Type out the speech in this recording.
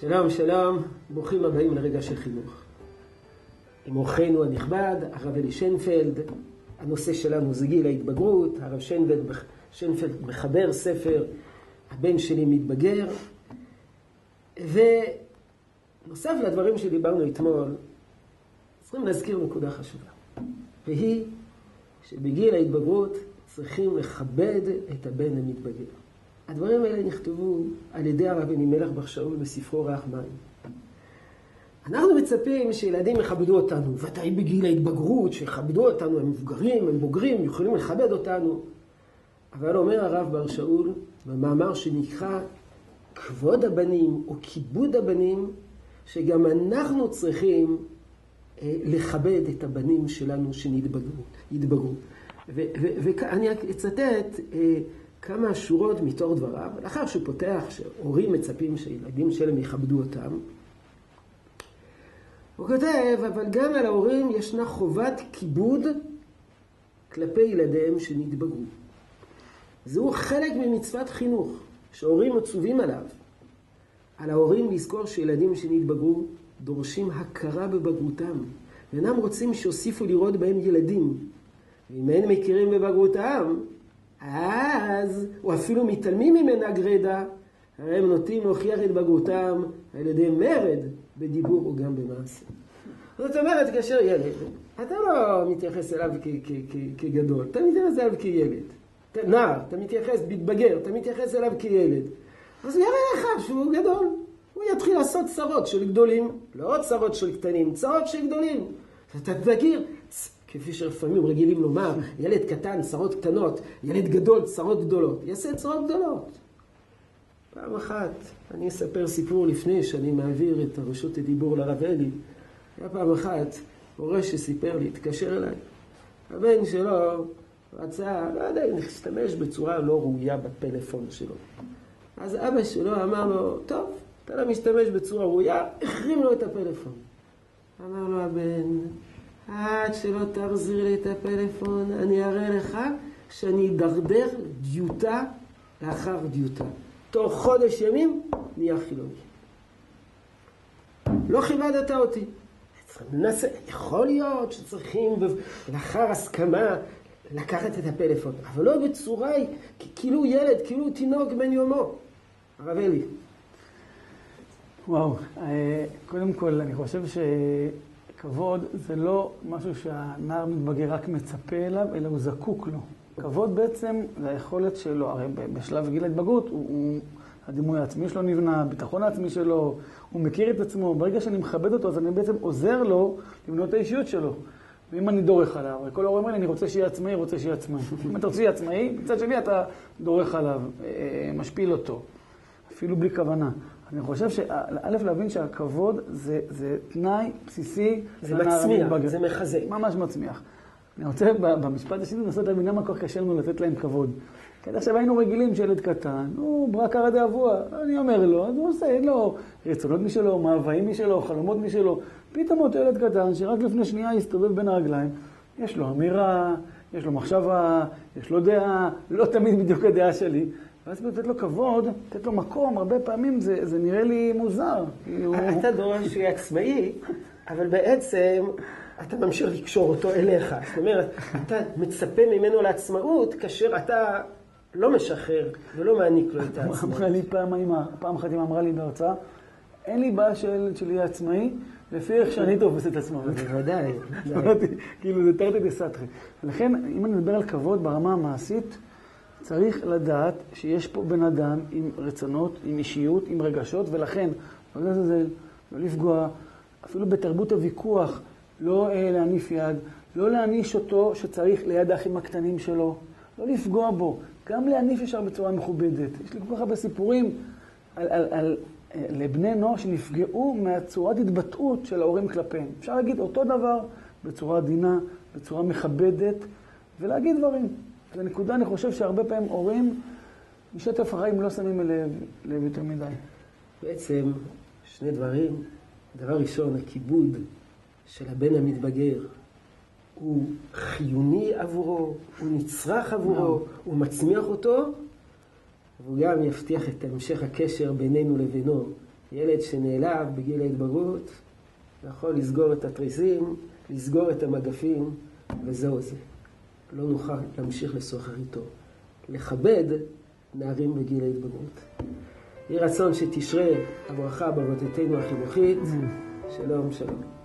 שלום, שלום, ברוכים הבאים לרגע של חינוך. עם אורחנו הנכבד, הרב אלי שיינפלד, הנושא שלנו זה גיל ההתבגרות, הרב שיינפלד, שיינפלד מחבר ספר, הבן שלי מתבגר, ונוסף לדברים שדיברנו אתמול, צריכים להזכיר נקודה חשובה, והיא שבגיל ההתבגרות צריכים לכבד את הבן המתבגר. הדברים האלה נכתבו על ידי הרב אלימלך בר שאול בספרו ריח מים. אנחנו מצפים שילדים יכבדו אותנו, ודאי בגיל ההתבגרות, שיכבדו אותנו, הם מבוגרים, הם בוגרים, יכולים לכבד אותנו. אבל אומר הרב בר שאול, במאמר שנקרא כבוד הבנים או כיבוד הבנים, שגם אנחנו צריכים אה, לכבד את הבנים שלנו שנתבגרו. ואני אצטט אה, כמה שורות מתור דבריו, לאחר שהוא פותח שהורים מצפים שילדים שלהם יכבדו אותם, הוא כותב, אבל גם על ההורים ישנה חובת כיבוד כלפי ילדיהם שנתבגרו. זהו חלק ממצוות חינוך שהורים מצווים עליו. על ההורים לזכור שילדים שנתבגרו דורשים הכרה בבגרותם, ואינם רוצים שיוסיפו לראות בהם ילדים. ואם אין מכירים בבגרותם, אז, או אפילו מתעלמים ממנה גרידא, הרי הם נוטים להוכיח את בגרותם על ידי מרד בדיבור או גם במעשה. זאת אומרת, כאשר ילד, אתה לא מתייחס אליו כגדול, אתה מתייחס אליו כילד. נער, אתה מתייחס, מתבגר, אתה מתייחס אליו כילד. אז הוא יראה לך שהוא גדול. הוא יתחיל לעשות צרות של גדולים, לא צרות של קטנים, צרות של גדולים. אתה תכיר, כפי שלפעמים רגילים לומר, ילד קטן, צרות קטנות, ילד גדול, צרות גדולות. יעשה צרות גדולות. פעם אחת, אני אספר סיפור לפני שאני מעביר את הרשות הדיבור לרב אלי. היה פעם אחת, מורה שסיפר לי, התקשר אליי. הבן שלו רצה, לא יודע, להשתמש בצורה לא ראויה בפלאפון שלו. אז אבא שלו אמר לו, טוב, אתה לא משתמש בצורה ראויה, החרים לו את הפלאפון. אמר לו הבן, עד שלא תחזיר לי את הפלאפון, אני אראה לך שאני אדרדר דיוטה לאחר דיוטה. תוך חודש ימים נהיה חילוני. לא כיבדת אותי. ננסה, יכול להיות שצריכים לאחר הסכמה לקחת את הפלאפון, אבל לא בצורה, כאילו ילד, כאילו תינוק בן יומו. הרב אלי. וואו, אה, קודם כל, אני חושב שכבוד זה לא משהו שהנער מתבגר רק מצפה אליו, אלא הוא זקוק לו. כבוד בעצם זה היכולת שלו, הרי בשלב גיל ההתבגרות הוא, הוא, הדימוי העצמי שלו נבנה, הביטחון העצמי שלו, הוא מכיר את עצמו. ברגע שאני מכבד אותו, אז אני בעצם עוזר לו לבנות את האישיות שלו. ואם אני דורך עליו, כל ההורים האלה, אני רוצה שיהיה עצמאי, רוצה שיהיה עצמאי. אם אתה רוצה שיהיה עצמאי, מצד שני אתה דורך עליו, אה, משפיל אותו, אפילו בלי כוונה. אני חושב שא', להבין שהכבוד זה, זה תנאי בסיסי. זה מצמיח, זה מחזק. ממש מצמיח. אני רוצה במשפט השני לנסות להבין למה כל כך קשה לנו לתת להם כבוד. כי עד עכשיו היינו רגילים שילד קטן, הוא ברקרא דאבוה, אני אומר לו, אז הוא עושה, אין לו רצונות משלו, מאוויים משלו, חלומות משלו. פתאום אותו ילד קטן, שרק לפני שנייה הסתובב בין הרגליים, יש לו אמירה, יש לו מחשבה, יש לו דעה, לא תמיד בדיוק הדעה שלי. ואז לתת לו כבוד, לתת לו מקום, הרבה פעמים זה, זה נראה לי מוזר. כאילו... אתה דורש שיהיה עצמאי, אבל בעצם אתה ממשיך לקשור אותו אליך. זאת אומרת, אתה מצפה ממנו לעצמאות כאשר אתה לא משחרר ולא מעניק לו את העצמאות. אמרה לי פעם אמא, פעם אחת אמא אמרה לי בהרצאה, אין לי בעיה שלי יהיה עצמאי, לפי איך שאני תופס את עצמו. בוודאי. כאילו זה תרתי דה סתרי. ולכן, אם אני מדבר על כבוד ברמה המעשית, צריך לדעת שיש פה בן אדם עם רצונות, עם אישיות, עם רגשות, ולכן לא לזלזל, לא לפגוע, אפילו בתרבות הוויכוח, לא אה, להניף יד, לא להעניש אותו שצריך ליד האחים הקטנים שלו, לא לפגוע בו. גם להניף ישר בצורה מכובדת. יש לי כל כך הרבה סיפורים על, על, על, אה, לבני נוער שנפגעו מהצורת התבטאות של ההורים כלפיהם. אפשר להגיד אותו דבר בצורה עדינה, בצורה מכבדת, ולהגיד דברים. זו נקודה, אני חושב שהרבה פעמים הורים, משטף החיים לא שמים לב, לב יותר מדי. בעצם, שני דברים. דבר ראשון, הכיבוד של הבן המתבגר הוא חיוני עבורו, הוא נצרך עבורו, הוא מצמיח אותו, והוא גם יבטיח את המשך הקשר בינינו לבינו, ילד שנעלב בגיל ההתבגרות יכול לסגור את התריסים, לסגור את המגפים, וזהו זה. לא נוכל להמשיך לשוחח איתו. לכבד נערים בגיל ההתבגרות. יהי רצון שתשרה הברכה בעבודתנו החינוכית. שלום, שלום.